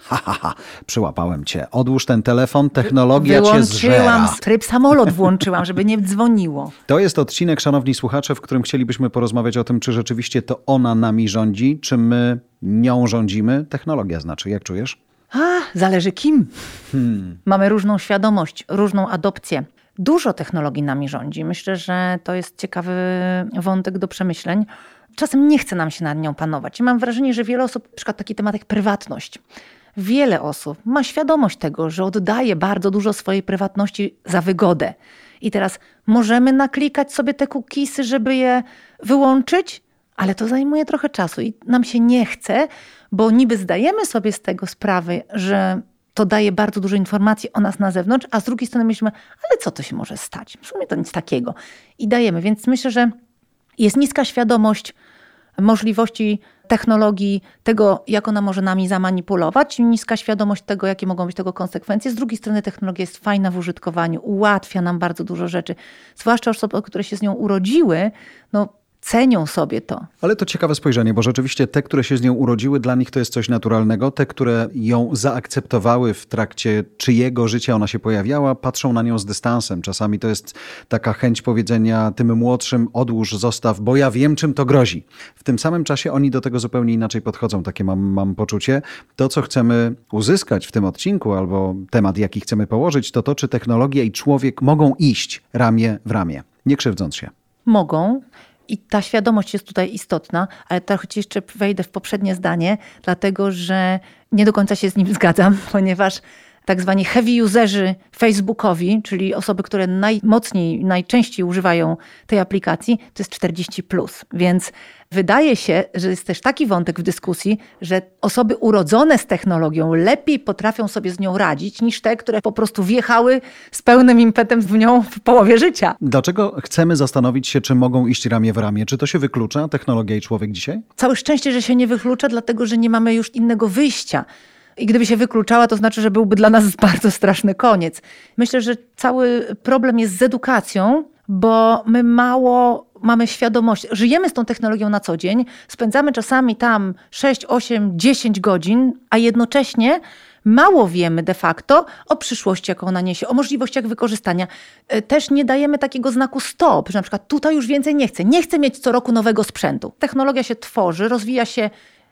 Ha, ha, ha, przyłapałem cię. Odłóż ten telefon, technologia cię zżera. Tryb samolot włączyłam, żeby nie dzwoniło. To jest odcinek, szanowni słuchacze, w którym chcielibyśmy porozmawiać o tym, czy rzeczywiście to ona nami rządzi, czy my nią rządzimy. Technologia znaczy, jak czujesz? A, zależy kim. Mamy różną świadomość, różną adopcję. Dużo technologii nami rządzi. Myślę, że to jest ciekawy wątek do przemyśleń. Czasem nie chce nam się nad nią panować. I mam wrażenie, że wiele osób, na przykład taki temat jak prywatność. Wiele osób ma świadomość tego, że oddaje bardzo dużo swojej prywatności za wygodę. I teraz możemy naklikać sobie te cookiesy, żeby je wyłączyć, ale to zajmuje trochę czasu i nam się nie chce, bo niby zdajemy sobie z tego sprawę, że to daje bardzo dużo informacji o nas na zewnątrz, a z drugiej strony myślimy, ale co to się może stać? W sumie to nic takiego. I dajemy. Więc myślę, że jest niska świadomość możliwości technologii, tego, jak ona może nami zamanipulować, niska świadomość tego, jakie mogą być tego konsekwencje. Z drugiej strony technologia jest fajna w użytkowaniu, ułatwia nam bardzo dużo rzeczy. Zwłaszcza osoby, które się z nią urodziły, no cenią sobie to. Ale to ciekawe spojrzenie, bo rzeczywiście te, które się z nią urodziły, dla nich to jest coś naturalnego. Te, które ją zaakceptowały w trakcie czyjego życia ona się pojawiała, patrzą na nią z dystansem. Czasami to jest taka chęć powiedzenia tym młodszym, odłóż, zostaw, bo ja wiem, czym to grozi. W tym samym czasie oni do tego zupełnie inaczej podchodzą, takie mam, mam poczucie. To, co chcemy uzyskać w tym odcinku, albo temat, jaki chcemy położyć, to to, czy technologia i człowiek mogą iść ramię w ramię, nie krzywdząc się. Mogą. I ta świadomość jest tutaj istotna, ale trochę ci jeszcze wejdę w poprzednie zdanie, dlatego że nie do końca się z nim zgadzam, ponieważ tak zwani heavy userzy Facebookowi, czyli osoby, które najmocniej, najczęściej używają tej aplikacji, to jest 40. Plus. Więc wydaje się, że jest też taki wątek w dyskusji, że osoby urodzone z technologią lepiej potrafią sobie z nią radzić niż te, które po prostu wjechały z pełnym impetem w nią w połowie życia. Dlaczego chcemy zastanowić się, czy mogą iść ramię w ramię? Czy to się wyklucza, technologia i człowiek dzisiaj? Całe szczęście, że się nie wyklucza, dlatego że nie mamy już innego wyjścia. I gdyby się wykluczała, to znaczy, że byłby dla nas bardzo straszny koniec. Myślę, że cały problem jest z edukacją, bo my mało mamy świadomość, żyjemy z tą technologią na co dzień, spędzamy czasami tam 6, 8, 10 godzin, a jednocześnie mało wiemy de facto o przyszłości, jaką ona niesie, o możliwościach wykorzystania. Też nie dajemy takiego znaku stop, że na przykład tutaj już więcej nie chcę, nie chcę mieć co roku nowego sprzętu. Technologia się tworzy, rozwija się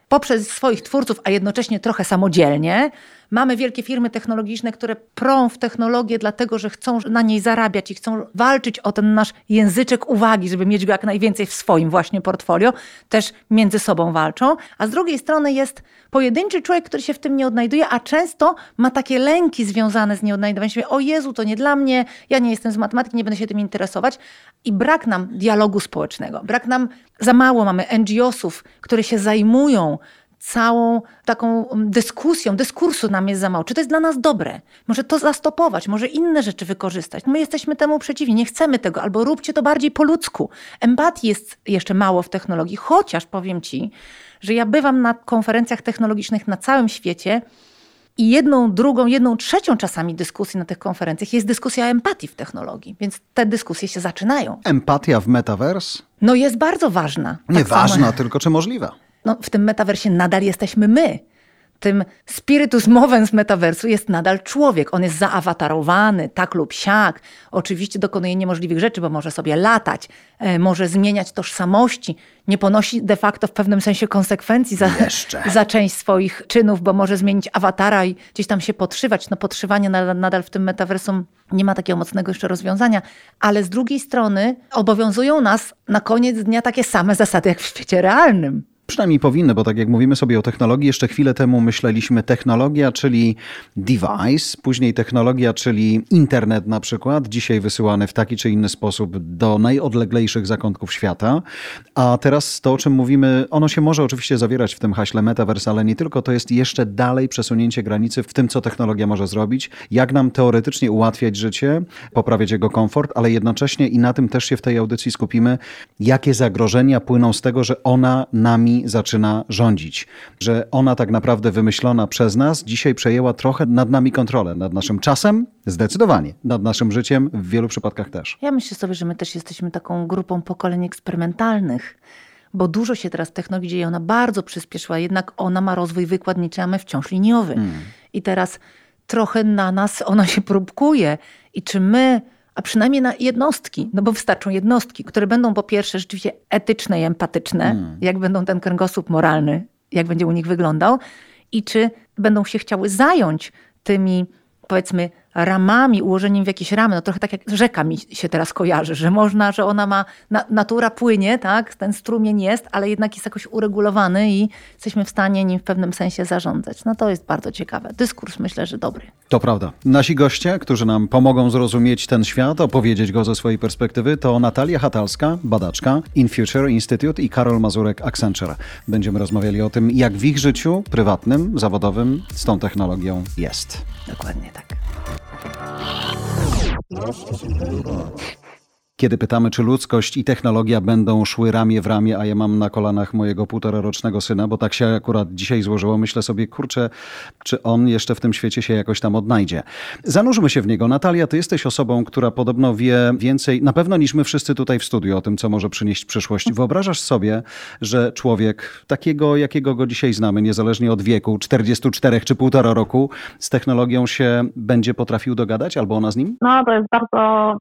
poprzez swoich twórców, a jednocześnie trochę samodzielnie. Mamy wielkie firmy technologiczne, które prą w technologię, dlatego że chcą na niej zarabiać i chcą walczyć o ten nasz języczek uwagi, żeby mieć go jak najwięcej w swoim właśnie portfolio. Też między sobą walczą. A z drugiej strony jest pojedynczy człowiek, który się w tym nie odnajduje, a często ma takie lęki związane z nieodnajdowaniem się. O Jezu, to nie dla mnie, ja nie jestem z matematyki, nie będę się tym interesować. I brak nam dialogu społecznego. Brak nam, za mało mamy NGO-sów, które się zajmują całą taką dyskusją, dyskursu nam jest za mało. Czy to jest dla nas dobre? Może to zastopować, może inne rzeczy wykorzystać. My jesteśmy temu przeciwni, nie chcemy tego, albo róbcie to bardziej po ludzku. Empatii jest jeszcze mało w technologii, chociaż powiem Ci, że ja bywam na konferencjach technologicznych na całym świecie i jedną, drugą, jedną trzecią czasami dyskusji na tych konferencjach jest dyskusja o empatii w technologii, więc te dyskusje się zaczynają. Empatia w metaverse? No jest bardzo ważna. Nie Tak samo- ważna, tylko czy możliwa? No, w tym metaversie nadal jesteśmy my. Tym spiritus movens metaversu jest nadal człowiek. On jest zaawatarowany, tak lub siak. Oczywiście dokonuje niemożliwych rzeczy, bo może sobie latać, e, może zmieniać tożsamości. Nie ponosi de facto w pewnym sensie konsekwencji za, za część swoich czynów, bo może zmienić awatara i gdzieś tam się podszywać. No podszywanie nadal, nadal w tym metaversum nie ma takiego mocnego jeszcze rozwiązania. Ale z drugiej strony obowiązują nas na koniec dnia takie same zasady jak w świecie realnym. Przynajmniej powinny, bo tak jak mówimy sobie o technologii, jeszcze chwilę temu myśleliśmy technologia, czyli device, później technologia, czyli internet na przykład, dzisiaj wysyłany w taki czy inny sposób do najodleglejszych zakątków świata. A teraz to, o czym mówimy, ono się może oczywiście zawierać w tym haśle metaverse, ale nie tylko, to jest jeszcze dalej przesunięcie granicy w tym, co technologia może zrobić, jak nam teoretycznie ułatwiać życie, poprawiać jego komfort, ale jednocześnie i na tym też się w tej audycji skupimy, jakie zagrożenia płyną z tego, że ona nami nami zaczyna rządzić. Że ona tak naprawdę wymyślona przez nas dzisiaj przejęła trochę nad nami kontrolę, nad naszym czasem zdecydowanie, nad naszym życiem w wielu przypadkach też. Ja myślę sobie, że my też jesteśmy taką grupą pokoleń eksperymentalnych bo dużo się teraz technologii dzieje, ona bardzo przyspieszyła, jednak ona ma rozwój wykładniczy, a my wciąż liniowy. Mm. I teraz trochę na nas ona się próbkuje. I czy my, a przynajmniej na jednostki, no bo wystarczą jednostki, które będą po pierwsze rzeczywiście etyczne i empatyczne, mm. jak będą ten kręgosłup moralny, jak będzie u nich wyglądał, i czy będą się chciały zająć tymi, powiedzmy, ramami, ułożeniem w jakieś ramy, no trochę tak jak rzeka mi się teraz kojarzy, że można, że ona ma, na, natura płynie, tak, ten strumień jest, ale jednak jest jakoś uregulowany i jesteśmy w stanie nim w pewnym sensie zarządzać. No to jest bardzo ciekawe. Dyskurs myślę, że dobry. To prawda. Nasi goście, którzy nam pomogą zrozumieć ten świat, opowiedzieć go ze swojej perspektywy, to Natalia Hatalska, badaczka In Future Institute i Karol Mazurek Accenture. Będziemy rozmawiali o tym, jak w ich życiu prywatnym, zawodowym z tą technologią jest. Dokładnie tak. Das ist ein Hörer. Kiedy pytamy, czy ludzkość i technologia będą szły ramię w ramię, a ja mam na kolanach mojego półtorarocznego syna, bo tak się akurat dzisiaj złożyło, myślę sobie, kurczę, czy on jeszcze w tym świecie się jakoś tam odnajdzie. Zanurzmy się w niego. Natalia, ty jesteś osobą, która podobno wie więcej, na pewno niż my wszyscy tutaj w studiu o tym, co może przynieść przyszłość. Wyobrażasz sobie, że człowiek takiego, jakiego go dzisiaj znamy, niezależnie od wieku, 44 czy półtora roku, z technologią się będzie potrafił dogadać, albo ona z nim? No, to jest bardzo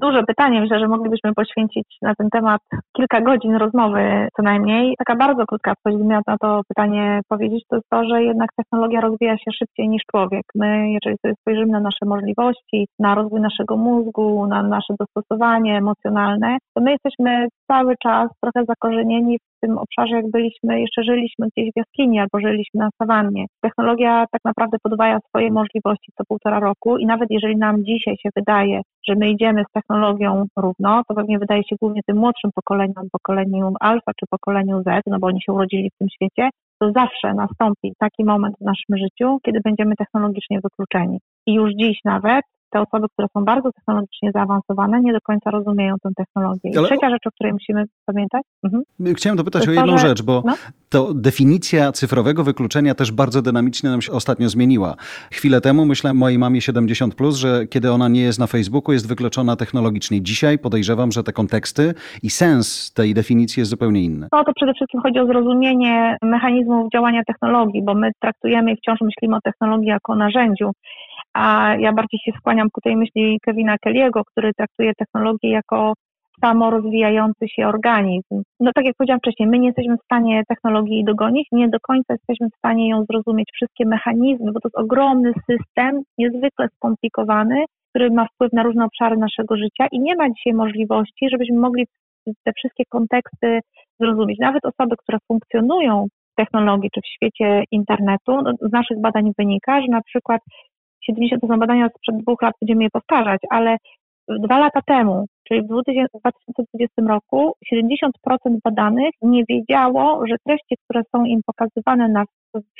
duże pytanie myślę, że moglibyśmy poświęcić na ten temat kilka godzin rozmowy co najmniej. Taka bardzo krótka odpowiedź, miała na to pytanie powiedzieć, to jest to, że jednak technologia rozwija się szybciej niż człowiek. My, jeżeli sobie spojrzymy na nasze możliwości, na rozwój naszego mózgu, na nasze dostosowanie emocjonalne, to my jesteśmy cały czas trochę zakorzenieni tym obszarze, jak byliśmy, jeszcze żyliśmy gdzieś w jaskini albo żyliśmy na sawannie. Technologia tak naprawdę podwaja swoje możliwości co półtora roku i nawet jeżeli nam dzisiaj się wydaje, że my idziemy z technologią równo, to pewnie wydaje się głównie tym młodszym pokoleniom, pokoleniu alfa czy pokoleniu Z, no bo oni się urodzili w tym świecie, to zawsze nastąpi taki moment w naszym życiu, kiedy będziemy technologicznie wykluczeni. I już dziś nawet te osoby, które są bardzo technologicznie zaawansowane, nie do końca rozumieją tę technologię. I Ale... trzecia rzecz, o której musimy pamiętać. Mhm. Chciałem dopytać to o jedną że... rzecz, bo no? to definicja cyfrowego wykluczenia też bardzo dynamicznie nam się ostatnio zmieniła. Chwilę temu myślałem mojej mamie 70, plus, że kiedy ona nie jest na Facebooku, jest wykluczona technologicznie. Dzisiaj podejrzewam, że te konteksty i sens tej definicji jest zupełnie inny. No to przede wszystkim chodzi o zrozumienie mechanizmów działania technologii, bo my traktujemy i wciąż myślimy o technologii jako narzędziu a ja bardziej się skłaniam ku tej myśli Kevina Kelly'ego, który traktuje technologię jako samorozwijający się organizm. No tak jak powiedziałam wcześniej, my nie jesteśmy w stanie technologii dogonić, nie do końca jesteśmy w stanie ją zrozumieć, wszystkie mechanizmy, bo to jest ogromny system, niezwykle skomplikowany, który ma wpływ na różne obszary naszego życia i nie ma dzisiaj możliwości, żebyśmy mogli te wszystkie konteksty zrozumieć. Nawet osoby, które funkcjonują w technologii czy w świecie internetu, no, z naszych badań wynika, że na przykład 70 to są badania sprzed dwóch lat, będziemy je powtarzać, ale dwa lata temu, czyli w 2020 roku, 70% badanych nie wiedziało, że treści, które są im pokazywane na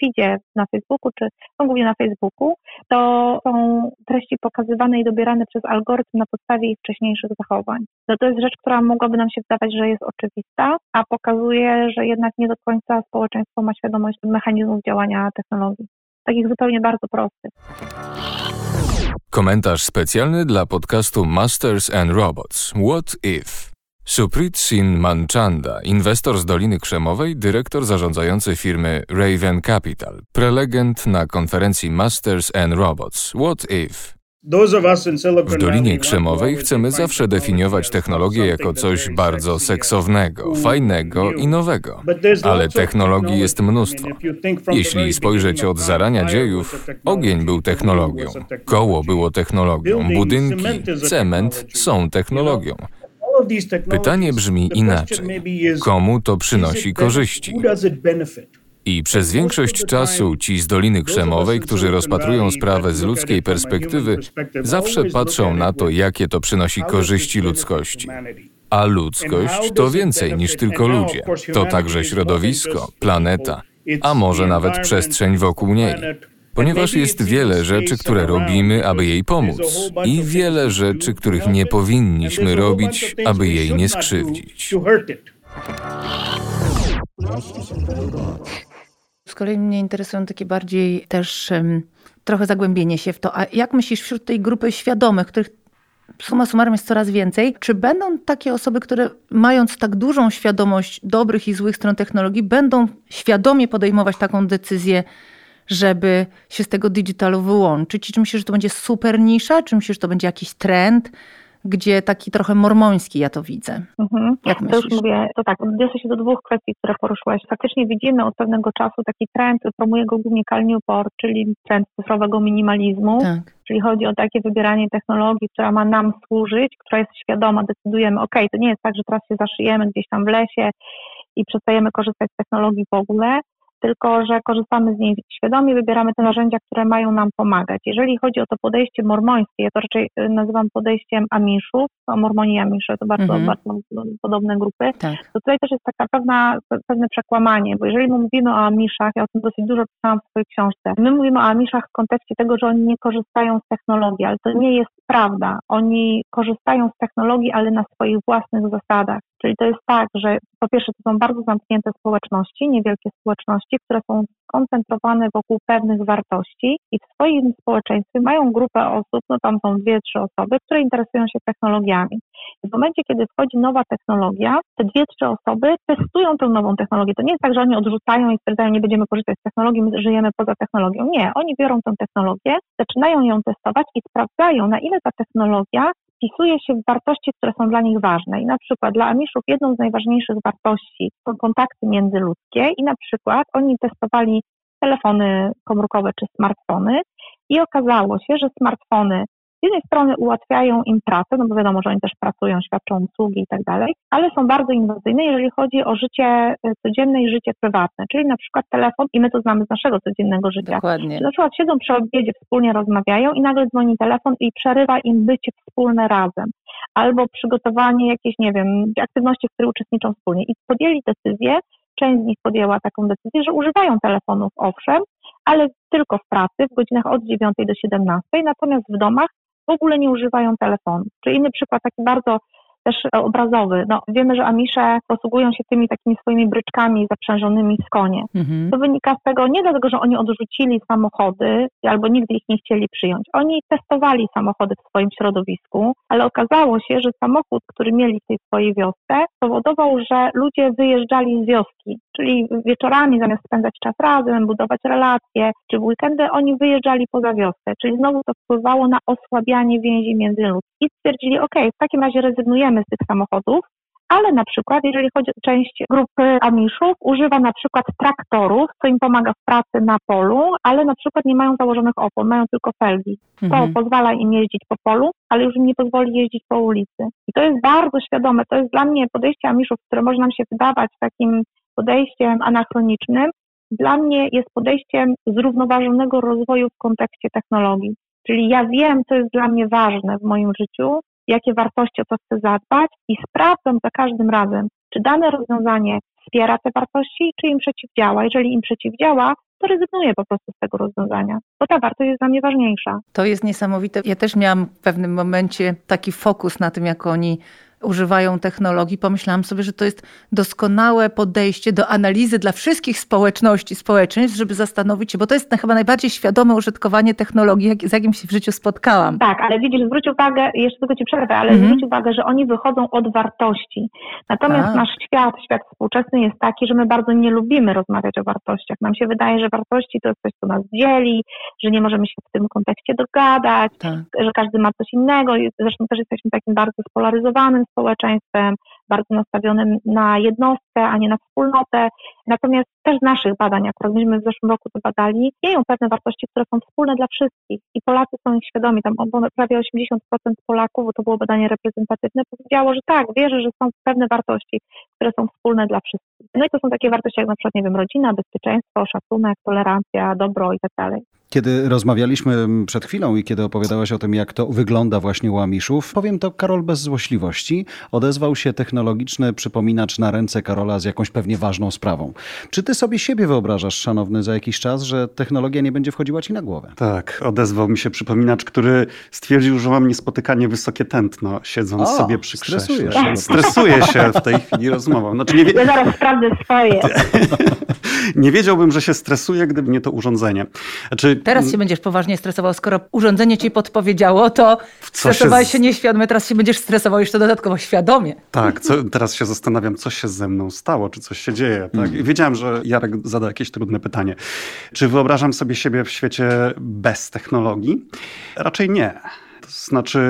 feedzie na Facebooku, czy są głównie na Facebooku, to są treści pokazywane i dobierane przez algorytm na podstawie ich wcześniejszych zachowań. No to jest rzecz, która mogłaby nam się wydawać, że jest oczywista, a pokazuje, że jednak nie do końca społeczeństwo ma świadomość mechanizmów działania technologii takich zupełnie bardzo prostych. Komentarz specjalny dla podcastu Masters and Robots. What if? Suprit Sin Manchanda, inwestor z Doliny Krzemowej, dyrektor zarządzający firmy Raven Capital, prelegent na konferencji Masters and Robots. What if? W Dolinie Krzemowej chcemy zawsze definiować technologię jako coś bardzo seksownego, fajnego i nowego. Ale technologii jest mnóstwo. Jeśli spojrzeć od zarania dziejów, ogień był technologią, koło było technologią, budynki, cement są technologią. Pytanie brzmi inaczej. Komu to przynosi korzyści? I przez większość czasu ci z Doliny Krzemowej, którzy rozpatrują sprawę z ludzkiej perspektywy, zawsze patrzą na to, jakie to przynosi korzyści ludzkości. A ludzkość to więcej niż tylko ludzie. To także środowisko, planeta, a może nawet przestrzeń wokół niej. Ponieważ jest wiele rzeczy, które robimy, aby jej pomóc, i wiele rzeczy, których nie powinniśmy robić, aby jej nie skrzywdzić. Z kolei mnie interesują takie bardziej też um, trochę zagłębienie się w to. A jak myślisz wśród tej grupy świadomych, których suma summarum jest coraz więcej, czy będą takie osoby, które mając tak dużą świadomość dobrych i złych stron technologii, będą świadomie podejmować taką decyzję, żeby się z tego digitalu wyłączyć? Czy myślisz, że to będzie super nisza? Czy myślisz, że to będzie jakiś trend? Gdzie taki trochę mormoński ja to widzę. Mhm. Jak myślisz? To już mówię, to tak, odniosę się do dwóch kwestii, które poruszyłaś. Faktycznie widzimy od pewnego czasu taki trend, promuje go głównie Cal Newport, czyli trend cyfrowego minimalizmu. Tak. Czyli chodzi o takie wybieranie technologii, która ma nam służyć, która jest świadoma, decydujemy, ok, to nie jest tak, że teraz się zaszyjemy gdzieś tam w lesie i przestajemy korzystać z technologii w ogóle, tylko że korzystamy z niej świadomie, wybieramy te narzędzia, które mają nam pomagać. Jeżeli chodzi o to podejście mormońskie, ja to raczej y, nazywam podejściem Amiszów, a Mormoni i Amisze to bardzo, mhm. bardzo podobne grupy, tak. to tutaj też jest taka pewna, pewne przekłamanie, bo jeżeli my mówimy o Amiszach, ja o tym dosyć dużo pisałam w swojej książce, my mówimy o Amiszach w kontekście tego, że oni nie korzystają z technologii, ale to nie jest prawda. Oni korzystają z technologii, ale na swoich własnych zasadach. Czyli to jest tak, że po pierwsze to są bardzo zamknięte społeczności, niewielkie społeczności, które są skoncentrowane wokół pewnych wartości i w swoim społeczeństwie mają grupę osób, no tam są dwie, trzy osoby, które interesują się technologiami. W momencie, kiedy wchodzi nowa technologia, te dwie, trzy osoby testują tę nową technologię. To nie jest tak, że oni odrzucają i stwierdzają, nie będziemy korzystać z technologii, my żyjemy poza technologią. Nie, oni biorą tę technologię, zaczynają ją testować i sprawdzają, na ile ta technologia wpisuje się w wartości, które są dla nich ważne. I na przykład dla Amiszów jedną z najważniejszych wartości są kontakty międzyludzkie i na przykład oni testowali telefony komórkowe czy smartfony i okazało się, że smartfony z jednej strony ułatwiają im pracę, no bo wiadomo, że oni też pracują, świadczą usługi i tak dalej, ale są bardzo inwazyjne, jeżeli chodzi o życie y, codzienne i życie prywatne, czyli na przykład telefon i my to znamy z naszego codziennego życia. Dokładnie. Na przykład siedzą przy obiedzie, wspólnie rozmawiają i nagle dzwoni telefon i przerywa im bycie wspólne razem. Albo przygotowanie jakiejś, nie wiem, aktywności, w której uczestniczą wspólnie. I podjęli decyzję, część z nich podjęła taką decyzję, że używają telefonów, owszem, ale tylko w pracy, w godzinach od 9 do 17, natomiast w domach w ogóle nie używają telefonu. Czy inny przykład taki bardzo też obrazowy. No, wiemy, że Amisze posługują się tymi takimi swoimi bryczkami zaprzężonymi w konie. Mhm. To wynika z tego nie dlatego, że oni odrzucili samochody albo nigdy ich nie chcieli przyjąć. Oni testowali samochody w swoim środowisku, ale okazało się, że samochód, który mieli w tej swojej wiosce, powodował, że ludzie wyjeżdżali z wioski, czyli wieczorami zamiast spędzać czas razem, budować relacje, czy w weekendy oni wyjeżdżali poza wioskę, czyli znowu to wpływało na osłabianie więzi międzyludzkich. I stwierdzili, ok, w takim razie rezygnujemy z tych samochodów, ale na przykład, jeżeli chodzi o część grupy Amiszów, używa na przykład traktorów, co im pomaga w pracy na polu, ale na przykład nie mają założonych opon, mają tylko felgi. To mhm. pozwala im jeździć po polu, ale już im nie pozwoli jeździć po ulicy. I to jest bardzo świadome. To jest dla mnie podejście Amiszów, które może nam się wydawać takim podejściem anachronicznym, dla mnie jest podejściem zrównoważonego rozwoju w kontekście technologii. Czyli ja wiem, co jest dla mnie ważne w moim życiu, jakie wartości o to chcę zadbać i sprawdzam za każdym razem, czy dane rozwiązanie wspiera te wartości, czy im przeciwdziała. Jeżeli im przeciwdziała, to rezygnuję po prostu z tego rozwiązania, bo ta wartość jest dla mnie ważniejsza. To jest niesamowite. Ja też miałam w pewnym momencie taki fokus na tym, jak oni używają technologii, pomyślałam sobie, że to jest doskonałe podejście do analizy dla wszystkich społeczności, społeczeństw, żeby zastanowić się, bo to jest chyba najbardziej świadome użytkowanie technologii, z jakim się w życiu spotkałam. Tak, ale widzisz, zwróć uwagę, jeszcze tylko ci przerwę, ale mhm. zwróć uwagę, że oni wychodzą od wartości. Natomiast A. nasz świat, świat współczesny jest taki, że my bardzo nie lubimy rozmawiać o wartościach. Nam się wydaje, że wartości to jest coś, co nas dzieli, że nie możemy się w tym kontekście dogadać, tak. że każdy ma coś innego. Zresztą też jesteśmy takim bardzo spolaryzowanym społeczeństwem, bardzo nastawionym na jednostkę, a nie na wspólnotę. Natomiast też z naszych badań, akurat myśmy w zeszłym roku to badali, istnieją pewne wartości, które są wspólne dla wszystkich i Polacy są ich świadomi. Tam prawie 80% Polaków, bo to było badanie reprezentatywne, powiedziało, że tak, wierzy, że są pewne wartości, które są wspólne dla wszystkich. No i to są takie wartości jak na przykład, nie wiem, rodzina, bezpieczeństwo, szacunek, tolerancja, dobro i tak dalej. Kiedy rozmawialiśmy przed chwilą i kiedy opowiadałaś o tym, jak to wygląda właśnie u Amiszów, powiem to Karol bez złośliwości, odezwał się technologiczny przypominacz na ręce Karola z jakąś pewnie ważną sprawą. Czy ty sobie siebie wyobrażasz, szanowny, za jakiś czas, że technologia nie będzie wchodziła ci na głowę? Tak, odezwał mi się przypominacz, który stwierdził, że mam niespotykanie wysokie tętno, siedząc o, sobie przy krześle. Się. Stresuję się w tej chwili rozmową. Znaczy, nie wie... Ja zaraz sprawdzę swoje. nie wiedziałbym, że się stresuję, gdyby nie to urządzenie. Znaczy, teraz się będziesz poważnie stresował, skoro urządzenie ci podpowiedziało, to stresowałeś się... się nieświadomie, teraz się będziesz stresował jeszcze dodatkowo świadomie. Tak, co, teraz się zastanawiam, co się ze mną stało, czy coś się dzieje. Tak? Mm. wiedziałem, że Jarek zada jakieś trudne pytanie. Czy wyobrażam sobie siebie w świecie bez technologii? Raczej nie. Znaczy,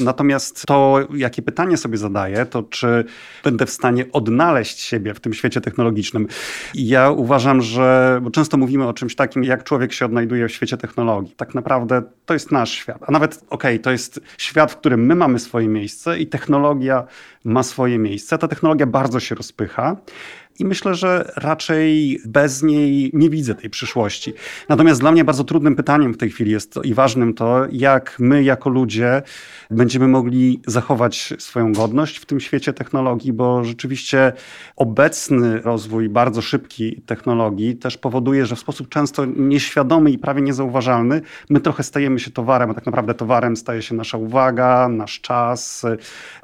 natomiast to, jakie pytanie sobie zadaję, to czy będę w stanie odnaleźć siebie w tym świecie technologicznym. Ja uważam, że, bo często mówimy o czymś takim, jak człowiek się odnajduje w świecie technologii. Tak naprawdę to jest nasz świat. A nawet, okej, okay, to jest świat, w którym my mamy swoje miejsce i technologia ma swoje miejsce. Ta technologia bardzo się rozpycha i myślę, że raczej bez niej nie widzę tej przyszłości. Natomiast dla mnie bardzo trudnym pytaniem w tej chwili jest to, i ważnym to, jak my jako ludzie będziemy mogli zachować swoją godność w tym świecie technologii, bo rzeczywiście obecny rozwój bardzo szybki technologii też powoduje, że w sposób często nieświadomy i prawie niezauważalny my trochę stajemy się towarem, a tak naprawdę towarem staje się nasza uwaga, nasz czas,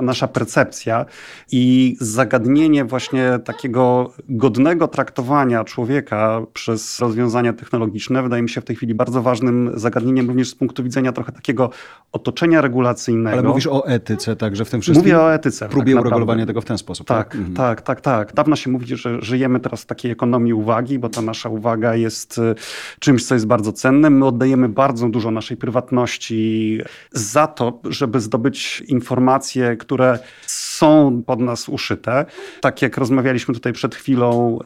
nasza percepcja i zagadnienie właśnie takiego godnego traktowania człowieka przez rozwiązania technologiczne wydaje mi się w tej chwili bardzo ważnym zagadnieniem również z punktu widzenia trochę takiego otoczenia regulacyjnego. Ale mówisz o etyce także w tym wszystkim? Mówię o etyce. Próbie tak uregulowania tego w ten sposób. Tak, tak, mhm. tak, tak, tak. Dawno się mówi, że żyjemy teraz w takiej ekonomii uwagi, bo ta nasza uwaga jest y, czymś, co jest bardzo cennym. My oddajemy bardzo dużo naszej prywatności za to, żeby zdobyć informacje, które są pod nas uszyte. Tak jak rozmawialiśmy tutaj przed chwilą,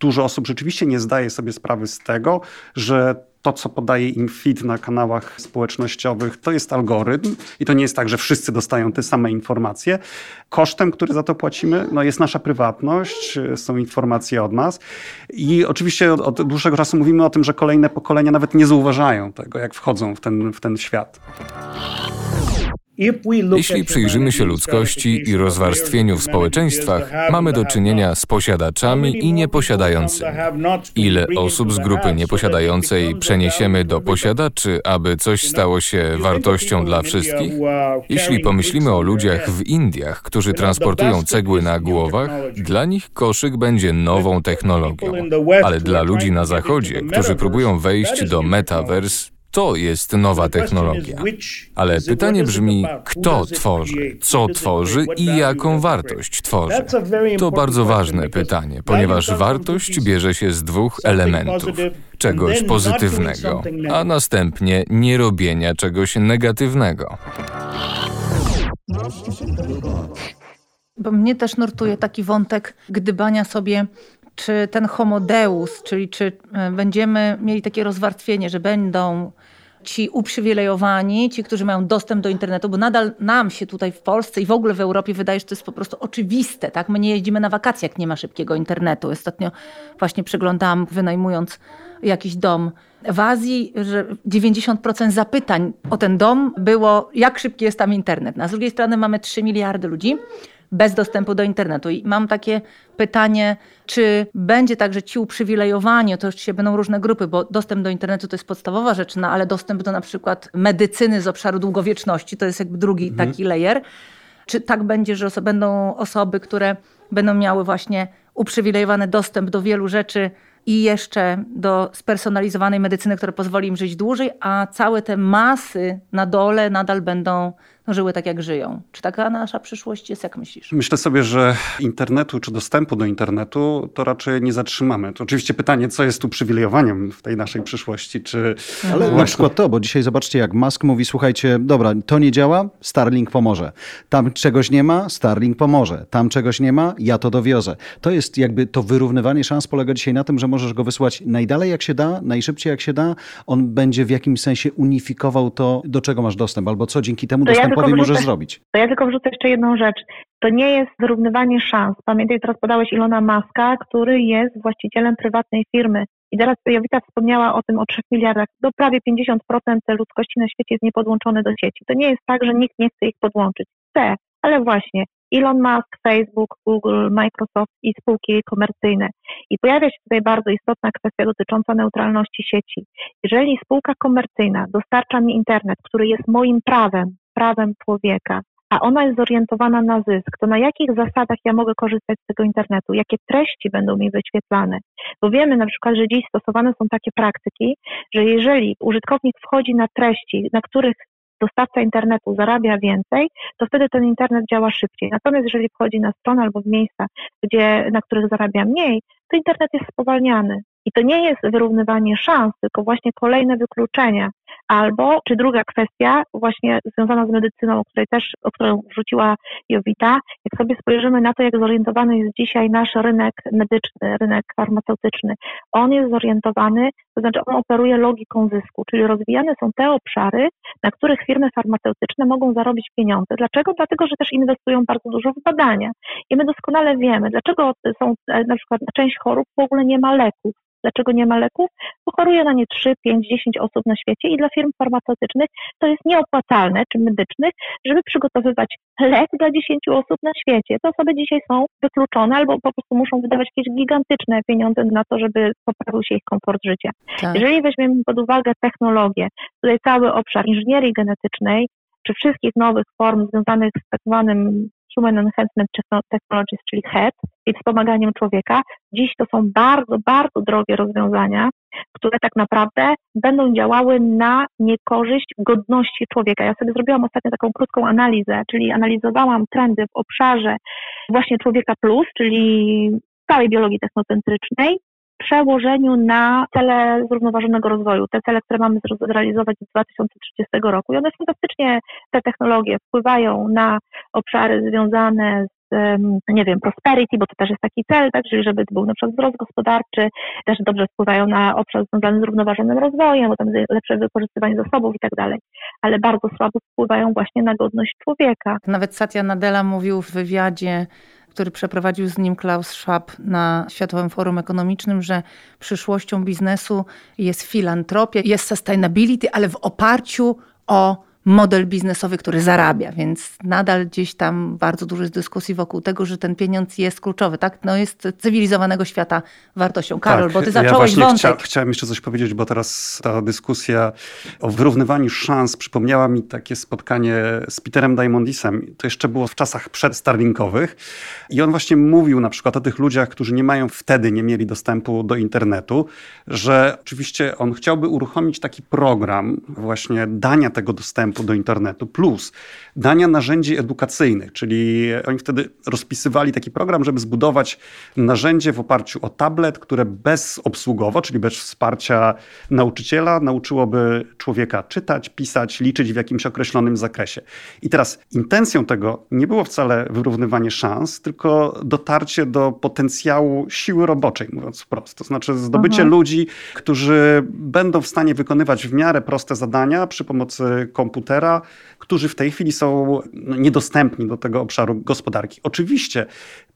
dużo osób rzeczywiście nie zdaje sobie sprawy z tego, że to, co podaje im feed na kanałach społecznościowych, to jest algorytm i to nie jest tak, że wszyscy dostają te same informacje. Kosztem, który za to płacimy, no jest nasza prywatność, są informacje od nas i oczywiście od, od dłuższego czasu mówimy o tym, że kolejne pokolenia nawet nie zauważają tego, jak wchodzą w ten, w ten świat. Jeśli przyjrzymy się ludzkości i rozwarstwieniu w społeczeństwach, mamy do czynienia z posiadaczami i nieposiadającymi. Ile osób z grupy nieposiadającej przeniesiemy do posiadaczy, aby coś stało się wartością dla wszystkich? Jeśli pomyślimy o ludziach w Indiach, którzy transportują cegły na głowach, dla nich koszyk będzie nową technologią. Ale dla ludzi na zachodzie, którzy próbują wejść do metaverse, to jest nowa technologia. Ale pytanie brzmi, kto tworzy, co tworzy i jaką wartość tworzy? To bardzo ważne pytanie, ponieważ wartość bierze się z dwóch elementów. Czegoś pozytywnego, a następnie nie robienia czegoś negatywnego. Bo mnie też nurtuje taki wątek gdybania sobie czy ten homodeus, czyli czy e, będziemy mieli takie rozwarstwienie, że będą ci uprzywilejowani, ci, którzy mają dostęp do internetu, bo nadal nam się tutaj w Polsce i w ogóle w Europie wydaje, że to jest po prostu oczywiste. Tak? My nie jeździmy na wakacje, jak nie ma szybkiego internetu. Ostatnio właśnie przeglądałam, wynajmując jakiś dom w Azji, że 90% zapytań o ten dom było, jak szybki jest tam internet. A z drugiej strony mamy 3 miliardy ludzi, bez dostępu do internetu. I mam takie pytanie, czy będzie tak, że ci uprzywilejowani, to oczywiście będą różne grupy, bo dostęp do internetu to jest podstawowa rzecz, no ale dostęp do na przykład medycyny z obszaru długowieczności to jest jakby drugi mhm. taki layer. Czy tak będzie, że będą osoby, które będą miały właśnie uprzywilejowany dostęp do wielu rzeczy i jeszcze do spersonalizowanej medycyny, która pozwoli im żyć dłużej, a całe te masy na dole nadal będą żyły tak, jak żyją. Czy taka nasza przyszłość jest, jak myślisz? Myślę sobie, że internetu czy dostępu do internetu to raczej nie zatrzymamy. To oczywiście pytanie, co jest uprzywilejowaniem w tej naszej przyszłości, czy... Ale właśnie... na przykład to, bo dzisiaj zobaczcie, jak Musk mówi, słuchajcie, dobra, to nie działa, Starlink pomoże. Tam czegoś nie ma, Starlink pomoże. Tam czegoś nie ma, ja to dowiozę. To jest jakby to wyrównywanie szans polega dzisiaj na tym, że możesz go wysłać najdalej jak się da, najszybciej jak się da. On będzie w jakimś sensie unifikował to, do czego masz dostęp, albo co dzięki temu dostępowi wrzucę, możesz zrobić. To ja tylko wrzucę jeszcze jedną rzecz. To nie jest wyrównywanie szans. Pamiętaj, teraz podałeś Ilona Maska, który jest właścicielem prywatnej firmy. I teraz Jowita wspomniała o tym o 3 miliardach. Do prawie 50% ludzkości na świecie jest niepodłączone do sieci. To nie jest tak, że nikt nie chce ich podłączyć. Chce, ale właśnie Elon Musk, Facebook, Google, Microsoft i spółki komercyjne. I pojawia się tutaj bardzo istotna kwestia dotycząca neutralności sieci. Jeżeli spółka komercyjna dostarcza mi internet, który jest moim prawem, prawem człowieka, a ona jest zorientowana na zysk, to na jakich zasadach ja mogę korzystać z tego internetu? Jakie treści będą mi wyświetlane? Bo wiemy na przykład, że dziś stosowane są takie praktyki, że jeżeli użytkownik wchodzi na treści, na których dostawca internetu zarabia więcej, to wtedy ten internet działa szybciej. Natomiast jeżeli wchodzi na stronę albo w miejsca, gdzie, na których zarabia mniej, to internet jest spowalniany. I to nie jest wyrównywanie szans, tylko właśnie kolejne wykluczenia. Albo, czy druga kwestia, właśnie związana z medycyną, o której też, o którą wrzuciła Jowita, jak sobie spojrzymy na to, jak zorientowany jest dzisiaj nasz rynek medyczny, rynek farmaceutyczny, on jest zorientowany, to znaczy on operuje logiką zysku, czyli rozwijane są te obszary, na których firmy farmaceutyczne mogą zarobić pieniądze. Dlaczego? Dlatego, że też inwestują bardzo dużo w badania. I my doskonale wiemy, dlaczego są e, na przykład część chorób w ogóle nie ma leków. Dlaczego nie ma leków? Bo choruje na nie 3, 5, 10 osób na świecie i dla firm farmaceutycznych to jest nieopłacalne czy medycznych, żeby przygotowywać lek dla 10 osób na świecie. Te osoby dzisiaj są wykluczone albo po prostu muszą wydawać jakieś gigantyczne pieniądze na to, żeby poprawił się ich komfort życia. Tak. Jeżeli weźmiemy pod uwagę technologię, tutaj cały obszar inżynierii genetycznej, czy wszystkich nowych form związanych z tak zwanym Human Enhancement Technologies, czyli HET, i wspomaganiem człowieka. Dziś to są bardzo, bardzo drogie rozwiązania, które tak naprawdę będą działały na niekorzyść godności człowieka. Ja sobie zrobiłam ostatnio taką krótką analizę, czyli analizowałam trendy w obszarze właśnie człowieka plus, czyli całej biologii technocentrycznej, przełożeniu na cele zrównoważonego rozwoju, te cele, które mamy zrealizować do 2030 roku. I one fantastycznie, te technologie wpływają na obszary związane z nie wiem, prosperity, bo to też jest taki cel, tak, czyli żeby był na przykład wzrost gospodarczy, też dobrze wpływają na obszar związany z zrównoważonym rozwojem, bo tam lepsze wykorzystywanie zasobów i tak dalej, ale bardzo słabo wpływają właśnie na godność człowieka. Nawet Satya Nadella mówił w wywiadzie który przeprowadził z nim Klaus Schwab na Światowym Forum Ekonomicznym, że przyszłością biznesu jest filantropia, jest sustainability, ale w oparciu o model biznesowy, który zarabia, więc nadal gdzieś tam bardzo dużo jest dyskusji wokół tego, że ten pieniądz jest kluczowy, tak? No jest cywilizowanego świata wartością. Karol, tak, bo ty zacząłeś ja wątek. Chcia, chciałem jeszcze coś powiedzieć, bo teraz ta dyskusja o wyrównywaniu szans przypomniała mi takie spotkanie z Peterem Diamondisem. To jeszcze było w czasach przedstarlinkowych i on właśnie mówił na przykład o tych ludziach, którzy nie mają wtedy, nie mieli dostępu do internetu, że oczywiście on chciałby uruchomić taki program właśnie dania tego dostępu dostępu do internetu, plus dania narzędzi edukacyjnych, czyli oni wtedy rozpisywali taki program, żeby zbudować narzędzie w oparciu o tablet, które bezobsługowo, czyli bez wsparcia nauczyciela, nauczyłoby człowieka czytać, pisać, liczyć w jakimś określonym zakresie. I teraz intencją tego nie było wcale wyrównywanie szans, tylko dotarcie do potencjału siły roboczej, mówiąc wprost. To znaczy zdobycie mhm. ludzi, którzy będą w stanie wykonywać w miarę proste zadania przy pomocy komputera, komputera, którzy w tej chwili są no, niedostępni do tego obszaru gospodarki. Oczywiście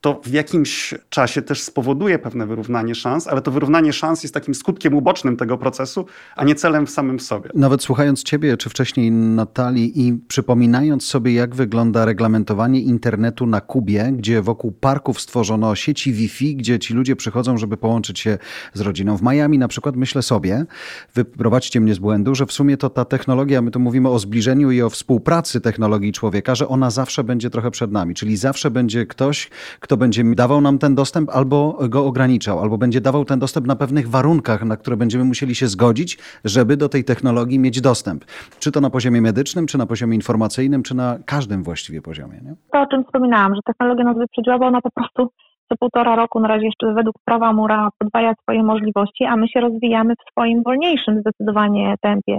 to w jakimś czasie też spowoduje pewne wyrównanie szans, ale to wyrównanie szans jest takim skutkiem ubocznym tego procesu, a nie celem w samym sobie. Nawet słuchając Ciebie, czy wcześniej Natalii i przypominając sobie, jak wygląda reglamentowanie internetu na Kubie, gdzie wokół parków stworzono sieci Wi-Fi, gdzie ci ludzie przychodzą, żeby połączyć się z rodziną. W Miami na przykład myślę sobie, wyprowadźcie mnie z błędu, że w sumie to ta technologia, my tu mówimy o zbliżeniu i o współpracy technologii człowieka, że ona zawsze będzie trochę przed nami, czyli zawsze będzie ktoś, kto będzie dawał nam ten dostęp albo go ograniczał, albo będzie dawał ten dostęp na pewnych warunkach, na które będziemy musieli się zgodzić, żeby do tej technologii mieć dostęp. Czy to na poziomie medycznym, czy na poziomie informacyjnym, czy na każdym właściwie poziomie. Nie? To, o czym wspominałam, że technologia nas wyprzedziła, bo ona po prostu co półtora roku, na razie jeszcze według prawa Mura, podwaja swoje możliwości, a my się rozwijamy w swoim wolniejszym zdecydowanie tempie.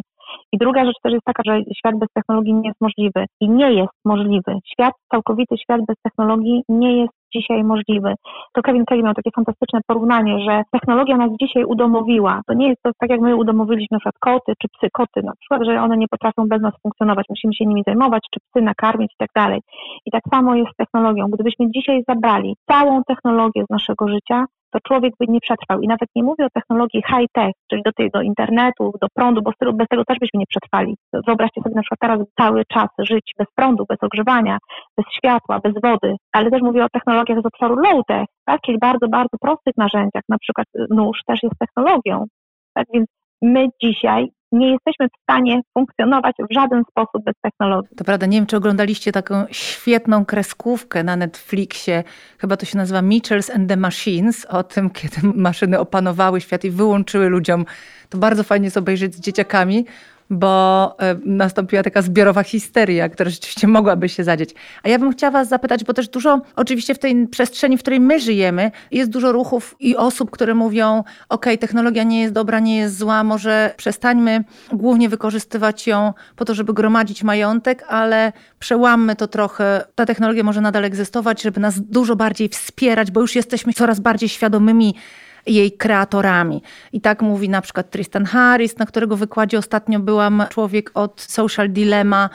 I druga rzecz też jest taka, że świat bez technologii nie jest możliwy i nie jest możliwy. Świat, całkowity świat bez technologii nie jest dzisiaj możliwy. To Kevin Kelly miał takie fantastyczne porównanie, że technologia nas dzisiaj udomowiła. To nie jest to tak, jak my udomowiliśmy na przykład koty czy psy, koty na przykład, że one nie potrafią bez nas funkcjonować, musimy się nimi zajmować, czy psy nakarmić i tak dalej. I tak samo jest z technologią. Gdybyśmy dzisiaj zabrali całą technologię z naszego życia, to człowiek by nie przetrwał. I nawet nie mówię o technologii high-tech, czyli do tego internetu, do prądu, bo bez tego też byśmy nie przetrwali. Wyobraźcie sobie na przykład teraz cały czas żyć bez prądu, bez ogrzewania, bez światła, bez wody, ale też mówię o technologiach z obszaru low-tech, tak? czyli bardzo, bardzo prostych narzędziach, na przykład nóż też jest technologią. Tak więc my dzisiaj nie jesteśmy w stanie funkcjonować w żaden sposób bez technologii. To prawda, nie wiem, czy oglądaliście taką świetną kreskówkę na Netflixie, chyba to się nazywa Mitchells and the Machines, o tym, kiedy maszyny opanowały świat i wyłączyły ludziom. To bardzo fajnie jest obejrzeć z dzieciakami bo e, nastąpiła taka zbiorowa histeria, która rzeczywiście mogłaby się zadzieć. A ja bym chciała Was zapytać, bo też dużo, oczywiście w tej przestrzeni, w której my żyjemy, jest dużo ruchów i osób, które mówią: OK, technologia nie jest dobra, nie jest zła, może przestańmy głównie wykorzystywać ją po to, żeby gromadzić majątek, ale przełammy to trochę. Ta technologia może nadal egzystować, żeby nas dużo bardziej wspierać, bo już jesteśmy coraz bardziej świadomymi jej kreatorami. I tak mówi na przykład Tristan Harris, na którego wykładzie ostatnio byłam, człowiek od Social Dilemma.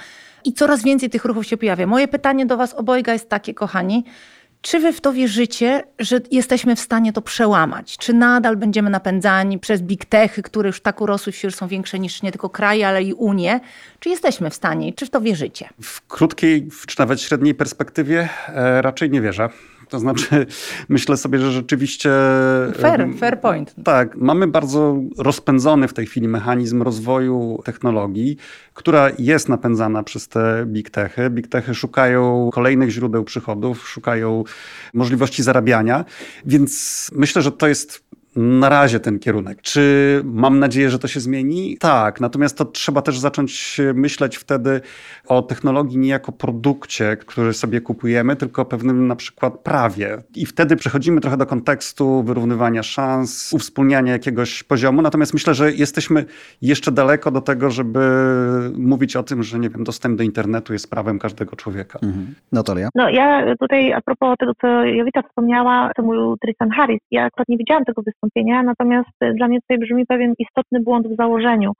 I coraz więcej tych ruchów się pojawia. Moje pytanie do Was obojga jest takie, kochani. Czy wy w to wierzycie, że jesteśmy w stanie to przełamać? Czy nadal będziemy napędzani przez big techy, które już tak urosły że są większe niż nie tylko kraje, ale i Unię? Czy jesteśmy w stanie? Czy w to wierzycie? W krótkiej, czy nawet średniej perspektywie e, raczej nie wierzę. To znaczy, myślę sobie, że rzeczywiście. Fair, fair point. Tak, mamy bardzo rozpędzony w tej chwili mechanizm rozwoju technologii, która jest napędzana przez te big techy. Big techy szukają kolejnych źródeł przychodów, szukają możliwości zarabiania, więc myślę, że to jest na razie ten kierunek. Czy mam nadzieję, że to się zmieni? Tak, natomiast to trzeba też zacząć myśleć wtedy o technologii nie jako produkcie, który sobie kupujemy, tylko o pewnym na przykład prawie. I wtedy przechodzimy trochę do kontekstu wyrównywania szans, uwspólniania jakiegoś poziomu. Natomiast myślę, że jesteśmy jeszcze daleko do tego, żeby mówić o tym, że nie wiem, dostęp do internetu jest prawem każdego człowieka. Mhm. Natalia? No ja tutaj a propos tego, co Jowita wspomniała, co mówił Tristan Harris, ja akurat nie widziałam tego wystąpienia, wystąpienia, natomiast dla mnie tutaj brzmi pewien istotny błąd w założeniu.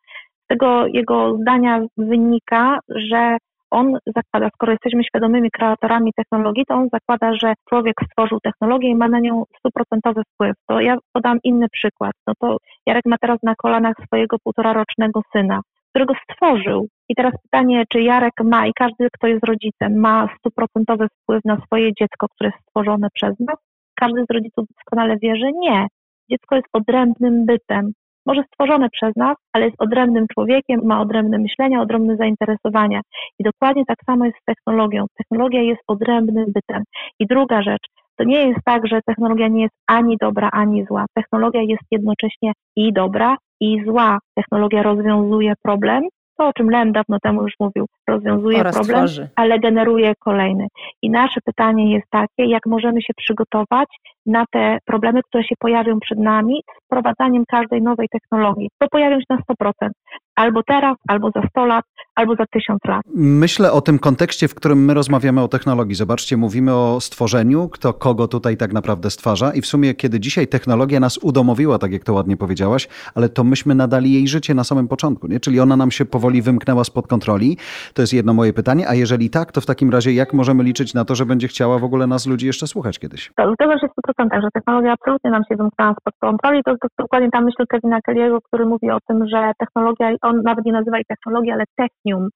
Z tego jego zdania wynika, że on zakłada, skoro jesteśmy świadomymi kreatorami technologii, to on zakłada, że człowiek stworzył technologię i ma na nią stuprocentowy wpływ. To ja podam inny przykład. No to Jarek ma teraz na kolanach swojego półtorarocznego syna, którego stworzył. I teraz pytanie, czy Jarek ma i każdy, kto jest rodzicem, ma stuprocentowy wpływ na swoje dziecko, które jest stworzone przez nas? Każdy z rodziców doskonale wie, że nie. Dziecko jest odrębnym bytem. Może stworzone przez nas, ale jest odrębnym człowiekiem, ma odrębne myślenia, odrębne zainteresowania. I dokładnie tak samo jest z technologią. Technologia jest odrębnym bytem. I druga rzecz, to nie jest tak, że technologia nie jest ani dobra, ani zła. Technologia jest jednocześnie i dobra, i zła. Technologia rozwiązuje problem, to, o czym Lem dawno temu już mówił, rozwiązuje Oraz problem, ale generuje kolejny. I nasze pytanie jest takie, jak możemy się przygotować na te problemy, które się pojawią przed nami z wprowadzaniem każdej nowej technologii. To pojawią się na 100%. Albo teraz, albo za 100 lat, albo za 1000 lat. Myślę o tym kontekście, w którym my rozmawiamy o technologii. Zobaczcie, mówimy o stworzeniu, kto kogo tutaj tak naprawdę stwarza i w sumie, kiedy dzisiaj technologia nas udomowiła, tak jak to ładnie powiedziałaś, ale to myśmy nadali jej życie na samym początku, nie? Czyli ona nam się powoli wymknęła spod kontroli. To jest jedno moje pytanie, a jeżeli tak, to w takim razie jak możemy liczyć na to, że będzie chciała w ogóle nas ludzi jeszcze słuchać kiedyś? To zgadza się w 100%, że technologia absolutnie nam się wymknęła spod kontroli. To jest dokładnie ta myśl Kevina Kelly'ego, który mówi o tym, że technologia, on nawet nie nazywa jej technologii, ale technium,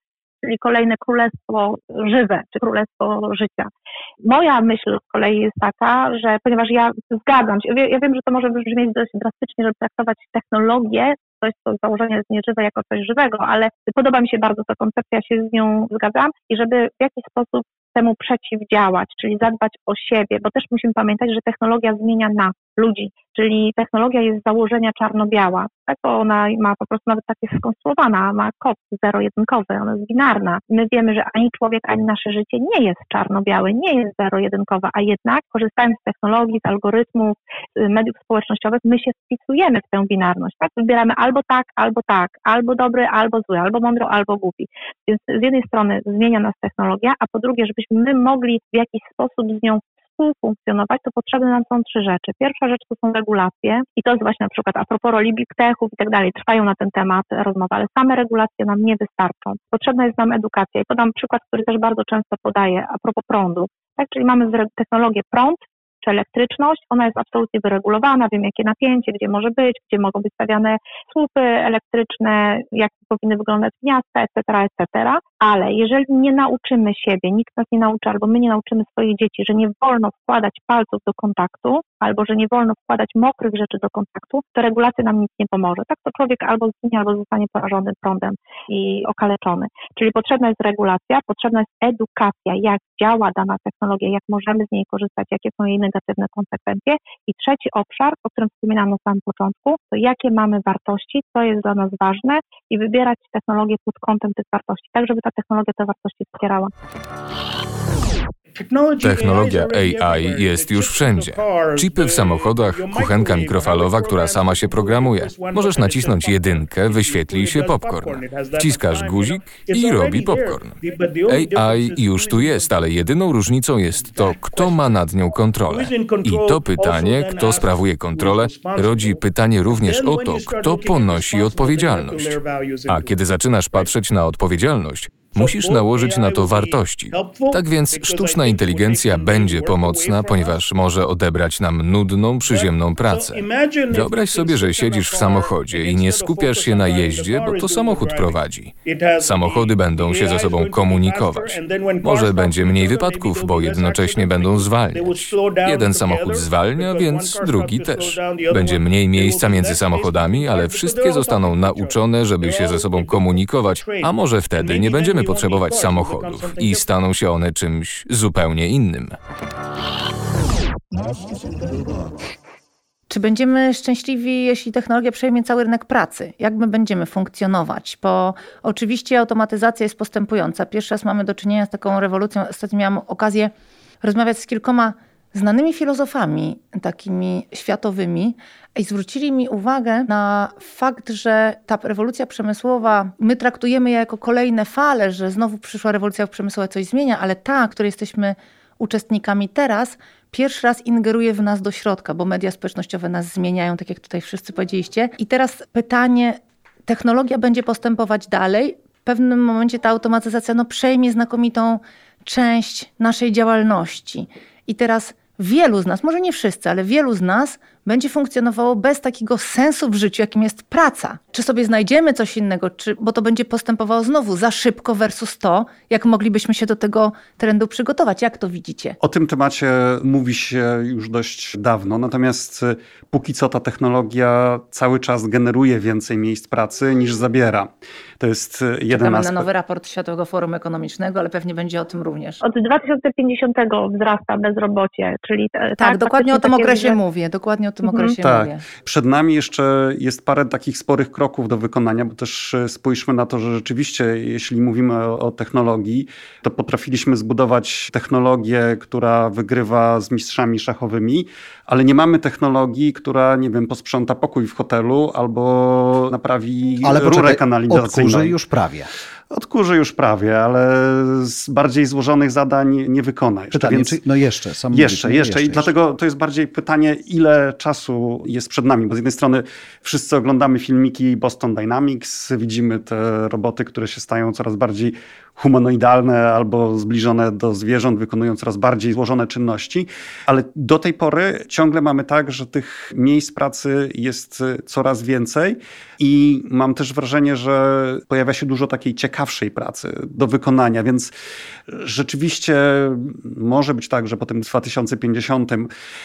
czyli kolejne królestwo żywe, czy królestwo życia. Moja myśl z kolei jest taka, że ponieważ ja zgadzam się, ja wiem, że to może brzmieć dość drastycznie, żeby traktować technologię, coś, co z założenia jest nieżywe, jako coś żywego, ale podoba mi się bardzo ta koncepcja, się z nią zgadzam i żeby w jakiś sposób temu przeciwdziałać, czyli zadbać o siebie, bo też musimy pamiętać, że technologia zmienia nas, ludzi, czyli technologia jest z założenia czarno-biała, tak? ona ma po prostu nawet tak jest skonstruowana, ma kod zero-jedynkowy, ona jest binarna. My wiemy, że ani człowiek, ani nasze życie nie jest czarno-białe, nie jest zero-jedynkowe, a jednak korzystając z technologii, z algorytmów, z mediów społecznościowych, my się wpisujemy w tę binarność, tak? Wybieramy albo tak, albo tak, albo dobry, albo zły, albo mądry, albo głupi. Więc z jednej strony zmienia nas technologia, a po drugie, żebyśmy my mogli w jakiś sposób z nią współfunkcjonować, to potrzebne nam są trzy rzeczy. Pierwsza rzecz to są regulacje i to jest właśnie na przykład a propos roli big techów i tak dalej, trwają na ten temat rozmowy, ale same regulacje nam nie wystarczą. Potrzebna jest nam edukacja i podam przykład, który też bardzo często podaję a propos prądu. Tak, czyli mamy technologię prąd, czy elektryczność, ona jest absolutnie wyregulowana, wiem jakie napięcie, gdzie może być, gdzie mogą być stawiane słupy elektryczne, jak powinny wyglądać miasta, etc., etc., ale jeżeli nie nauczymy siebie, nikt nas nie nauczy, albo my nie nauczymy swoich dzieci, że nie wolno wkładać palców do kontaktu, albo że nie wolno wkładać mokrych rzeczy do kontaktu, to regulacja nam nic nie pomoże. Tak to człowiek albo zginie, albo zostanie porażony prądem i okaleczony. Czyli potrzebna jest regulacja, potrzebna jest edukacja, jak działa dana technologia, jak możemy z niej korzystać, jakie są jej negatywne konsekwencje. I trzeci obszar, o którym wspominałam na samym początku, to jakie mamy wartości, co jest dla nas ważne i wybierać technologię pod kątem tych wartości, tak żeby ta technologia te wartości wspierała. Technologia AI jest już wszędzie. Chipy w samochodach, kuchenka mikrofalowa, która sama się programuje. Możesz nacisnąć jedynkę, wyświetli się popcorn. Wciskasz guzik i robi popcorn. AI już tu jest, ale jedyną różnicą jest to, kto ma nad nią kontrolę. I to pytanie, kto sprawuje kontrolę, rodzi pytanie również o to, kto ponosi odpowiedzialność. A kiedy zaczynasz patrzeć na odpowiedzialność, Musisz nałożyć na to wartości. Tak więc sztuczna inteligencja będzie pomocna, ponieważ może odebrać nam nudną, przyziemną pracę. Wyobraź sobie, że siedzisz w samochodzie i nie skupiasz się na jeździe, bo to samochód prowadzi. Samochody będą się ze sobą komunikować. Może będzie mniej wypadków, bo jednocześnie będą zwalniać. Jeden samochód zwalnia, więc drugi też. Będzie mniej miejsca między samochodami, ale wszystkie zostaną nauczone, żeby się ze sobą komunikować, a może wtedy nie będziemy potrzebować samochodów i staną się one czymś zupełnie innym. Czy będziemy szczęśliwi, jeśli technologia przejmie cały rynek pracy? Jak my będziemy funkcjonować? Bo oczywiście automatyzacja jest postępująca. Pierwszy raz mamy do czynienia z taką rewolucją. Ostatnio miałam okazję rozmawiać z kilkoma znanymi filozofami, takimi światowymi, i zwrócili mi uwagę na fakt, że ta rewolucja przemysłowa, my traktujemy ją jako kolejne fale, że znowu przyszła rewolucja przemysłowa, coś zmienia, ale ta, której jesteśmy uczestnikami teraz, pierwszy raz ingeruje w nas do środka, bo media społecznościowe nas zmieniają, tak jak tutaj wszyscy powiedzieliście. I teraz pytanie, technologia będzie postępować dalej. W pewnym momencie ta automatyzacja no, przejmie znakomitą część naszej działalności. I teraz wielu z nas, może nie wszyscy, ale wielu z nas będzie funkcjonowało bez takiego sensu w życiu, jakim jest praca. Czy sobie znajdziemy coś innego, czy, bo to będzie postępowało znowu za szybko versus to, jak moglibyśmy się do tego trendu przygotować. Jak to widzicie? O tym temacie mówi się już dość dawno, natomiast y, póki co ta technologia cały czas generuje więcej miejsc pracy niż zabiera. To jest y, jeden Czekamy aspekt. na nowy raport Światowego Forum Ekonomicznego, ale pewnie będzie o tym również. Od 2050 wzrasta bezrobocie, czyli... Tak, tak dokładnie o tym okresie że... mówię, dokładnie o tym mhm. okresie tak. mówię. Przed nami jeszcze jest parę takich sporych kroków do wykonania, bo też e, spójrzmy na to, że rzeczywiście, jeśli mówimy o, o technologii, to potrafiliśmy zbudować technologię, która wygrywa z mistrzami szachowymi, ale nie mamy technologii, która, nie wiem, posprząta pokój w hotelu albo naprawi ale rurę kanalizacyjną. Ale już prawie. Odkurzy już prawie, ale z bardziej złożonych zadań nie wykona jeszcze. Pytanie, więc... czy, no jeszcze. Sam jeszcze, jeszcze. I dlatego to jest bardziej pytanie, ile czasu jest przed nami. Bo z jednej strony wszyscy oglądamy filmiki Boston Dynamics, widzimy te roboty, które się stają coraz bardziej humanoidalne albo zbliżone do zwierząt, wykonują coraz bardziej złożone czynności, ale do tej pory ciągle mamy tak, że tych miejsc pracy jest coraz więcej i mam też wrażenie, że pojawia się dużo takiej ciekawszej pracy do wykonania, więc rzeczywiście może być tak, że po tym 2050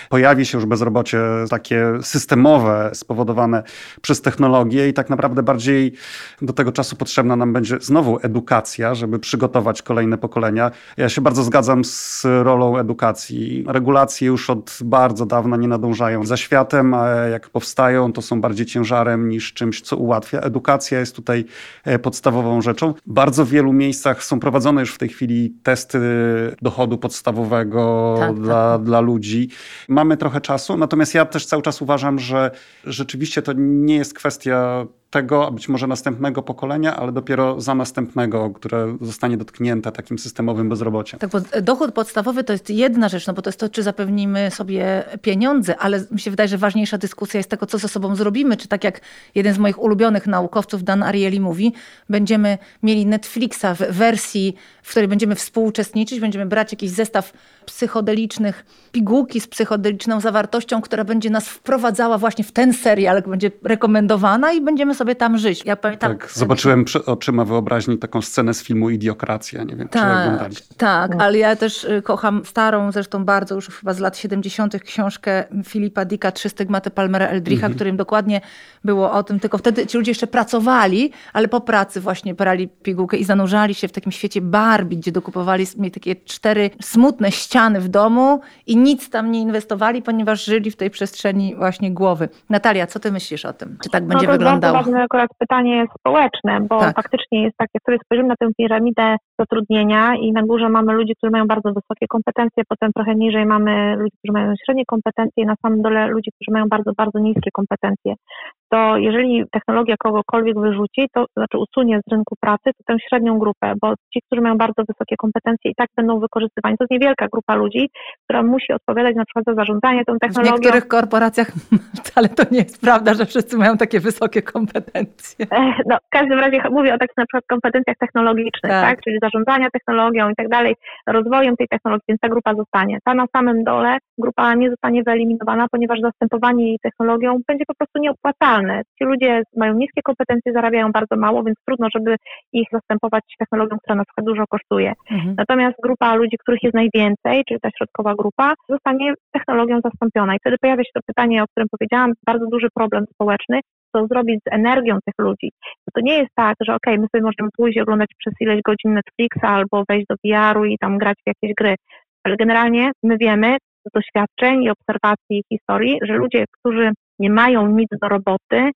pojawi się już bezrobocie takie systemowe, spowodowane przez technologię i tak naprawdę bardziej do tego czasu potrzebna nam będzie znowu edukacja, żeby przygotować kolejne pokolenia. Ja się bardzo zgadzam z rolą edukacji. Regulacje już od bardzo dawna nie nadążają za światem, a jak powstają, to są bardziej ciężarem niż czymś, co ułatwia. Edukacja jest tutaj e, podstawową rzeczą. W bardzo wielu miejscach są prowadzone już w tej chwili testy dochodu podstawowego tak, dla, tak. dla ludzi. Mamy trochę czasu, natomiast ja też cały czas uważam, że rzeczywiście to nie jest kwestia tego, a być może następnego pokolenia, ale dopiero za następnego, które zostanie dotknięte takim systemowym bezrobociem. Tak, bo dochód podstawowy to jest jedna rzecz, no bo to jest to, czy zapewnimy sobie pieniądze, ale mi się wydaje, że ważniejsza dyskusja jest tego, co ze sobą zrobimy. Czy tak jak jeden z moich ulubionych naukowców, Dan Ariely mówi, będziemy mieli Netflixa w wersji, w której będziemy współuczestniczyć, będziemy brać jakiś zestaw psychodelicznych, pigułki z psychodeliczną zawartością, która będzie nas wprowadzała właśnie w ten serial, będzie rekomendowana i będziemy sobie tam żyć. Ja pamiętam, tak, zobaczyłem przed oczyma wyobraźni taką scenę z filmu Idiokracja, nie wiem, tak, czy oglądaliście. Tak, ale ja też y, kocham starą, zresztą bardzo już chyba z lat 70. książkę Filipa Dicka Trzy stygmaty Palmera Eldricha, mhm. którym dokładnie było o tym, tylko wtedy ci ludzie jeszcze pracowali, ale po pracy właśnie brali pigułkę i zanurzali się w takim świecie Barbie, gdzie dokupowali mieli takie cztery smutne ściany w domu i nic tam nie inwestowali, ponieważ żyli w tej przestrzeni właśnie głowy. Natalia, co ty myślisz o tym? Czy tak będzie no wyglądało? Ważne akurat pytanie społeczne, bo tak. faktycznie jest tak, jak sobie spojrzymy na tę piramidę zatrudnienia i na górze mamy ludzi, którzy mają bardzo wysokie kompetencje, potem trochę niżej mamy ludzi, którzy mają średnie kompetencje i na samym dole ludzi, którzy mają bardzo, bardzo niskie kompetencje to jeżeli technologia kogokolwiek wyrzuci, to znaczy usunie z rynku pracy, to tę średnią grupę, bo ci, którzy mają bardzo wysokie kompetencje i tak będą wykorzystywani. To jest niewielka grupa ludzi, która musi odpowiadać na przykład za zarządzanie tą technologią. W niektórych korporacjach wcale to nie jest prawda, że wszyscy mają takie wysokie kompetencje. No, w każdym razie mówię o takich na przykład kompetencjach technologicznych, tak. tak? czyli zarządzania technologią i tak dalej, rozwojem tej technologii, więc ta grupa zostanie. Ta na samym dole grupa nie zostanie wyeliminowana, ponieważ zastępowanie jej technologią będzie po prostu nieopłacalne Ci ludzie mają niskie kompetencje, zarabiają bardzo mało, więc trudno, żeby ich zastępować technologią, która na przykład dużo kosztuje. Mhm. Natomiast grupa ludzi, których jest najwięcej, czyli ta środkowa grupa, zostanie technologią zastąpiona. I wtedy pojawia się to pytanie, o którym powiedziałam, bardzo duży problem społeczny, co zrobić z energią tych ludzi. Bo to nie jest tak, że ok, my sobie możemy pójść oglądać przez ileś godzin Netflixa albo wejść do VR-u i tam grać w jakieś gry. Ale generalnie my wiemy z doświadczeń i obserwacji i historii, że ludzie, którzy nie mają nic do roboty,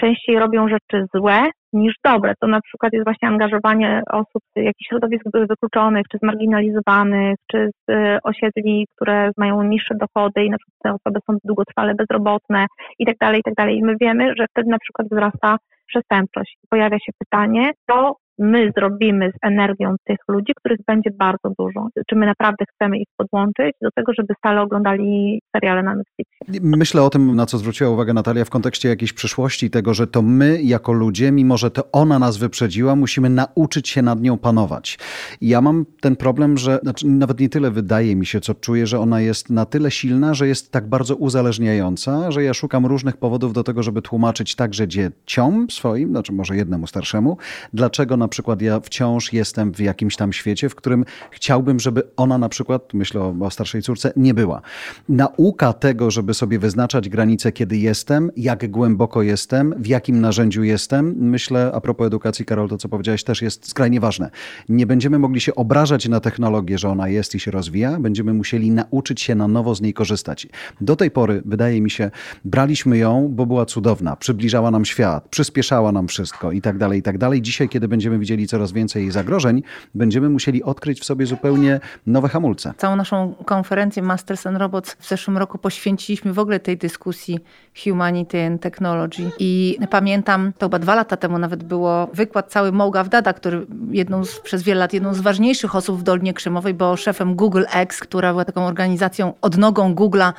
częściej robią rzeczy złe niż dobre. To na przykład jest właśnie angażowanie osób z jakichś środowisk wykluczonych, czy zmarginalizowanych, czy z e, osiedli, które mają niższe dochody i na przykład te osoby są długotrwale bezrobotne i tak dalej, i tak dalej. I my wiemy, że wtedy na przykład wzrasta przestępczość. Pojawia się pytanie, co my zrobimy z energią tych ludzi, których będzie bardzo dużo. Czy my naprawdę chcemy ich podłączyć do tego, żeby stale oglądali seriale na Netflixie? Myślę o tym, na co zwróciła uwagę Natalia w kontekście jakiejś przyszłości, tego, że to my jako ludzie, mimo że to ona nas wyprzedziła, musimy nauczyć się nad nią panować. Ja mam ten problem, że znaczy nawet nie tyle wydaje mi się, co czuję, że ona jest na tyle silna, że jest tak bardzo uzależniająca, że ja szukam różnych powodów do tego, żeby tłumaczyć także dzieciom swoim, znaczy może jednemu starszemu, dlaczego na przykład ja wciąż jestem w jakimś tam świecie, w którym chciałbym, żeby ona na przykład, myślę o, o starszej córce, nie była. Nauka tego, żeby sobie wyznaczać granice, kiedy jestem, jak głęboko jestem, w jakim narzędziu jestem, myślę, a propos edukacji, Karol, to co powiedziałeś, też jest skrajnie ważne. Nie będziemy mogli się obrażać na technologię, że ona jest i się rozwija, będziemy musieli nauczyć się na nowo z niej korzystać. Do tej pory, wydaje mi się, braliśmy ją, bo była cudowna, przybliżała nam świat, przyspieszała nam wszystko i tak dalej, i tak dalej. Dzisiaj, kiedy będziemy będziemy widzieli coraz więcej zagrożeń, będziemy musieli odkryć w sobie zupełnie nowe hamulce. Całą naszą konferencję Masters and Robots w zeszłym roku poświęciliśmy w ogóle tej dyskusji Humanity and Technology. I pamiętam, to chyba dwa lata temu nawet było wykład cały Mołga Dada, który jedną z, przez wiele lat jedną z ważniejszych osób w Dolinie Krzemowej, bo szefem Google X, która była taką organizacją odnogą Google'a,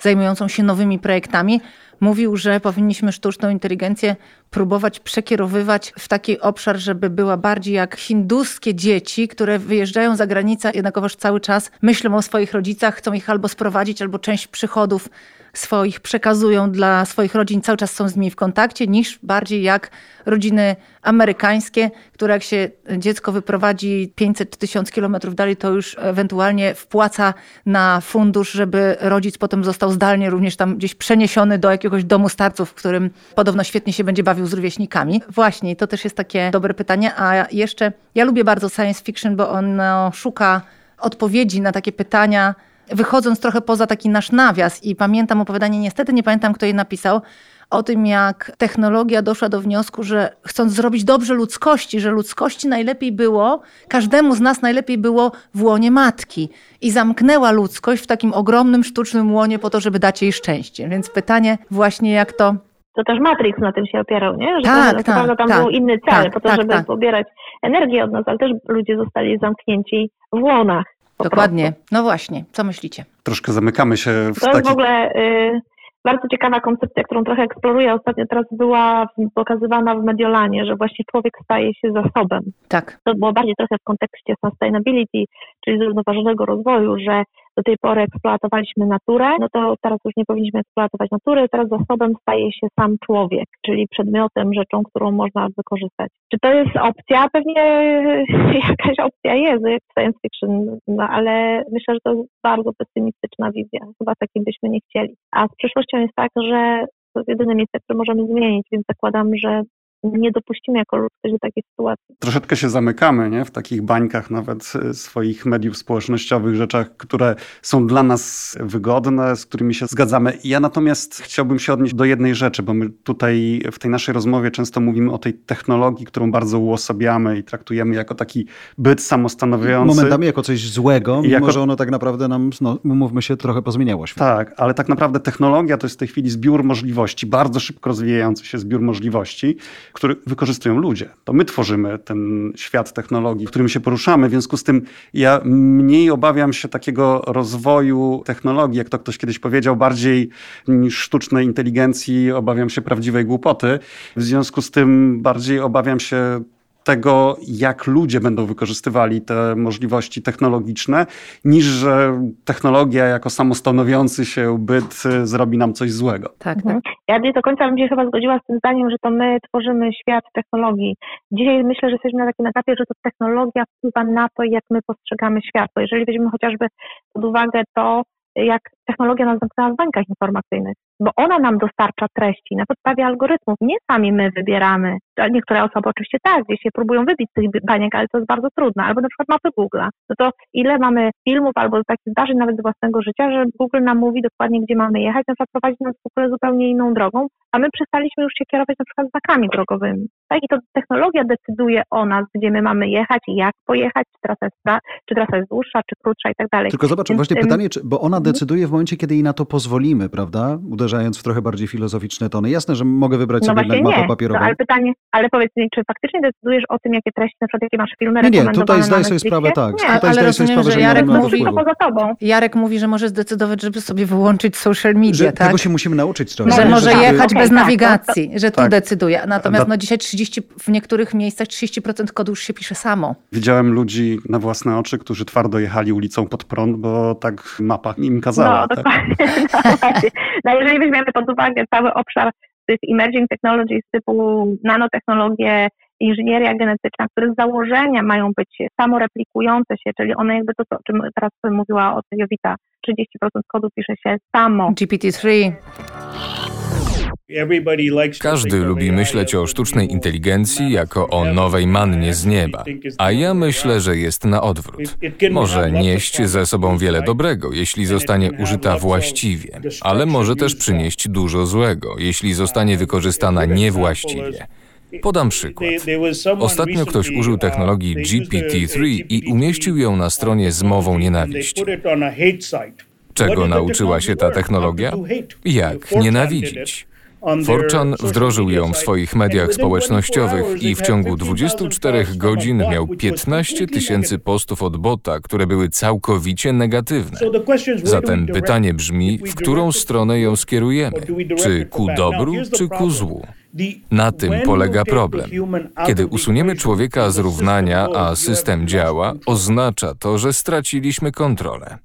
zajmującą się nowymi projektami, mówił, że powinniśmy sztuczną inteligencję próbować przekierowywać w taki obszar, żeby była bardziej jak hinduskie dzieci, które wyjeżdżają za granicę, jednakowoż cały czas myślą o swoich rodzicach, chcą ich albo sprowadzić, albo część przychodów swoich przekazują dla swoich rodzin, cały czas są z nimi w kontakcie, niż bardziej jak rodziny amerykańskie, które jak się dziecko wyprowadzi 500 czy 1000 kilometrów dalej, to już ewentualnie wpłaca na fundusz, żeby rodzic potem został zdalnie również tam gdzieś przeniesiony do jakiegoś domu starców, w którym podobno świetnie się będzie bawił z rówieśnikami. Właśnie, to też jest takie dobre pytanie. A jeszcze, ja lubię bardzo science fiction, bo ono szuka odpowiedzi na takie pytania, wychodząc trochę poza taki nasz nawias i pamiętam opowiadanie, niestety nie pamiętam, kto je napisał, o tym, jak technologia doszła do wniosku, że chcąc zrobić dobrze ludzkości, że ludzkości najlepiej było, każdemu z nas najlepiej było w łonie matki. I zamknęła ludzkość w takim ogromnym, sztucznym łonie po to, żeby dać jej szczęście. Więc pytanie właśnie, jak to To też Matrix na tym się opierał, nie? Że Tak, to, tak, prawda, tam tak, był inny cel, tak, po to, tak, żeby tak. pobierać energię od nas, ale też ludzie zostali zamknięci w łonach. Dokładnie. No właśnie, co myślicie? Troszkę zamykamy się w To jest taki... w ogóle y, bardzo ciekawa koncepcja, którą trochę eksploruję. Ostatnio teraz była pokazywana w Mediolanie, że właśnie człowiek staje się zasobem. Tak. To było bardziej trochę w kontekście sustainability, czyli zrównoważonego rozwoju, że do tej pory eksploatowaliśmy naturę, no to teraz już nie powinniśmy eksploatować natury, teraz zasobem staje się sam człowiek, czyli przedmiotem, rzeczą, którą można wykorzystać. Czy to jest opcja? Pewnie jakaś opcja jest, jak science fiction, no ale myślę, że to jest bardzo pesymistyczna wizja. Chyba takiej byśmy nie chcieli. A z przyszłością jest tak, że to jest jedyne miejsce, które możemy zmienić, więc zakładam, że nie dopuścimy jako ludzkość do takiej sytuacji. Troszeczkę się zamykamy nie? w takich bańkach nawet y, swoich mediów społecznościowych, rzeczach, które są dla nas wygodne, z którymi się zgadzamy. Ja natomiast chciałbym się odnieść do jednej rzeczy, bo my tutaj w tej naszej rozmowie często mówimy o tej technologii, którą bardzo uosabiamy i traktujemy jako taki byt samostanowiący. Momentami jako coś złego, mimo Jako- że ono tak naprawdę nam, no, umówmy się, trochę pozmieniało świat. Tak, ale tak naprawdę technologia to jest w tej chwili zbiór możliwości, bardzo szybko rozwijający się zbiór możliwości, który wykorzystują ludzie. To my tworzymy ten świat technologii, w którym się poruszamy. W związku z tym ja mniej obawiam się takiego rozwoju technologii, jak to ktoś kiedyś powiedział, bardziej niż sztucznej inteligencji, obawiam się prawdziwej głupoty. W związku z tym bardziej obawiam się tego, jak ludzie będą wykorzystywali te możliwości technologiczne, niż że technologia jako samostanowiący się byt y, zrobi nam coś złego. Tak, tak. Mhm. Ja nie do końca bym się chyba zgodziła z tym zdaniem, że to my tworzymy świat technologii. Dzisiaj myślę, że jesteśmy na takim etapie, że to technologia wpływa na to, jak my postrzegamy świat. Bo jeżeli weźmiemy chociażby pod uwagę to, jak technologia nas zamknęła w bańkach informacyjnych, bo ona nam dostarcza treści na podstawie algorytmów. Nie sami my wybieramy. Niektóre osoby oczywiście tak, gdzieś się próbują wybić z tych baniek, ale to jest bardzo trudne. Albo na przykład mapy Google'a. No to ile mamy filmów albo takich zdarzeń nawet z własnego życia, że Google nam mówi dokładnie, gdzie mamy jechać, na przykład prowadzi nas w ogóle zupełnie inną drogą, a my przestaliśmy już się kierować na przykład znakami drogowymi. Tak? I to technologia decyduje o nas, gdzie my mamy jechać i jak pojechać, czy trasa jest, czy trasa jest dłuższa, czy krótsza i tak dalej. Tylko zobacz, Więc, właśnie pytanie, czy, bo ona decyduje w momencie, kiedy jej na to pozwolimy, prawda? Uderzając w trochę bardziej filozoficzne tony. Jasne, że mogę wybrać No sobie jednak mapę nie, no, papierową. ale pytanie, ale powiedz mi, czy faktycznie decydujesz o tym, jakie treści, na przykład jakie masz filmy Nie, nie, tutaj zdaję na sobie sprawę, tak. Nie, Tutaj ale zdaję sobie rozumiem, sprawę, że nie Jarek to mówi- wpływu. poza tobą. Jarek mówi, że może zdecydować, żeby sobie wyłączyć social media, Że tak? tego się musimy nauczyć trochę. że Może tak, jechać okej, bez tak, nawigacji, że tu tak. decyduje. Natomiast Da- no dzisiaj 30, w niektórych miejscach 30% kodu już się pisze samo. Widziałem ludzi na własne oczy, którzy twardo jechali ulicą pod prąd, bo tak mapa im kazała. No, tak? dokładnie. No, no, jeżeli weźmiemy pod uwagę cały obszar tych emerging technologies typu nanotechnologie, inżynieria genetyczna, które z założenia mają być samoreplikujące się, czyli one jakby to, o czym teraz mówiła o Jowita, 30% kodu pisze się samo. GPT-3. Każdy lubi myśleć o sztucznej inteligencji jako o nowej mannie z nieba, a ja myślę, że jest na odwrót. Może nieść ze sobą wiele dobrego, jeśli zostanie użyta właściwie, ale może też przynieść dużo złego, jeśli zostanie wykorzystana niewłaściwie. Podam przykład. Ostatnio ktoś użył technologii GPT-3 i umieścił ją na stronie z mową nienawiści. Czego nauczyła się ta technologia? Jak nienawidzić. Forchan wdrożył ją w swoich mediach społecznościowych i w ciągu 24 godzin miał 15 tysięcy postów od bota, które były całkowicie negatywne. Zatem pytanie brzmi, w którą stronę ją skierujemy? Czy ku dobru, czy ku złu? Na tym polega problem. Kiedy usuniemy człowieka z równania, a system działa, oznacza to, że straciliśmy kontrolę.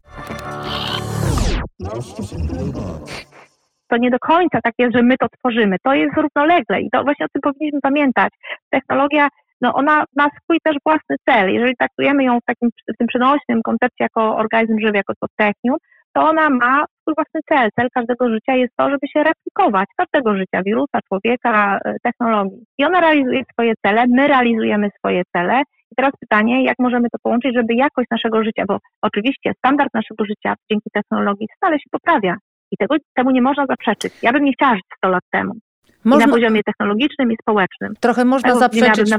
To nie do końca tak jest, że my to tworzymy. To jest równolegle i to właśnie o tym powinniśmy pamiętać. Technologia, no ona ma swój też własny cel. Jeżeli traktujemy ją w takim w tym przenośnym koncepcie jako organizm żywy, jako to technium, to ona ma swój własny cel. Cel każdego życia jest to, żeby się replikować, każdego życia, wirusa, człowieka, e, technologii. I ona realizuje swoje cele, my realizujemy swoje cele. I teraz pytanie, jak możemy to połączyć, żeby jakość naszego życia, bo oczywiście standard naszego życia dzięki technologii stale się poprawia. I tego, temu nie można zaprzeczyć. Ja bym nie chciała żyć 100 lat temu. Można, na poziomie technologicznym i społecznym. trochę można wymiaru zaprzeczyć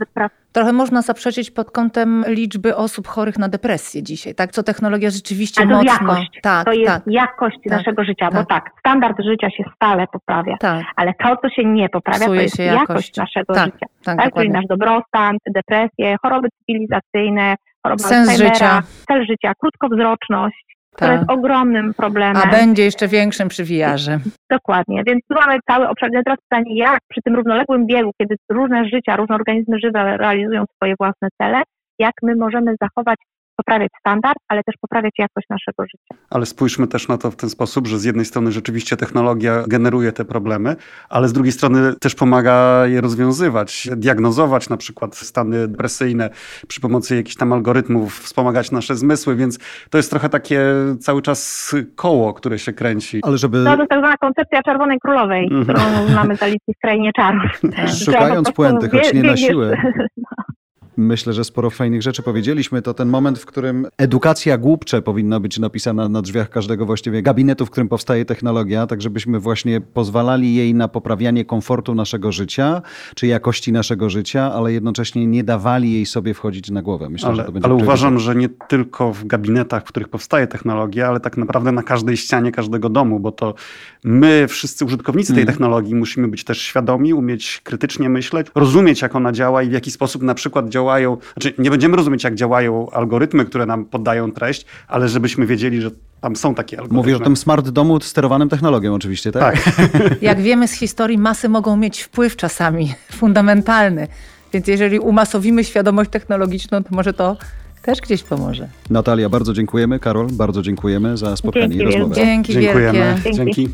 Trochę można zaprzeczyć pod kątem liczby osób chorych na depresję dzisiaj, tak? Co technologia rzeczywiście Ale to mocno. jakość. Tak, to jest tak, jakość tak, naszego życia, bo tak. tak, standard życia się stale poprawia, tak, ale to, co się nie poprawia, Psuje to jest jakość, jakość. naszego Tak, życia. tak, Tak, czyli nasz dobrostan, depresje, choroby cywilizacyjne, choroba Sens Alzheimera, życia. cel życia, krótkowzroczność, która tak. jest ogromnym problemem. A będzie jeszcze większym przy VR-ze. Dokładnie, więc tu mamy cały obszar. No Teraz pytanie, jak przy tym równoległym biegu, kiedy różne życia, różne organizmy żywe realizują swoje własne cele, jak my możemy zachować, poprawiać standard, ale też poprawiać jakość naszego życia. Ale spójrzmy też na to w ten sposób, że z jednej strony rzeczywiście technologia generuje te problemy, ale z drugiej strony też pomaga je rozwiązywać, diagnozować na przykład stany depresyjne przy pomocy jakichś tam algorytmów, wspomagać nasze zmysły, więc to jest trochę takie cały czas koło, które się kręci. Ale żeby To jest tak zwana koncepcja czerwonej królowej, Mhm. którą znamy z Alicji w Krainie Czarów. Tak. szukając puenty, choć nie na siłę. Myślę, że sporo fajnych rzeczy powiedzieliśmy. To ten moment, w którym edukacja głupcze powinna być napisana na drzwiach każdego właściwie gabinetu, w którym powstaje technologia, tak żebyśmy właśnie pozwalali jej na poprawianie komfortu naszego życia, czy jakości naszego życia, ale jednocześnie nie dawali jej sobie wchodzić na głowę. Myślę, że Ale, to będzie ale uważam, że nie tylko w gabinetach, w których powstaje technologia, ale tak naprawdę na każdej ścianie każdego domu, bo to my, wszyscy użytkownicy tej Mm. technologii, musimy być też świadomi, umieć krytycznie myśleć, rozumieć, jak ona działa i w jaki sposób na przykład działają. Znaczy, nie będziemy rozumieć, jak działają algorytmy, które nam poddają treść, ale żebyśmy wiedzieli, że tam są takie algorytmy. Mówisz o tym smart domu sterowanym technologią oczywiście, tak? Tak. Jak wiemy z historii, masy mogą mieć wpływ czasami fundamentalny. Więc jeżeli umasowimy świadomość technologiczną, to może to też gdzieś pomoże. Natalia, bardzo dziękujemy. Karol, bardzo dziękujemy za spotkanie Dzięki i rozmowę. Dzięki Dziękujemy. Dzięki. Dzięki.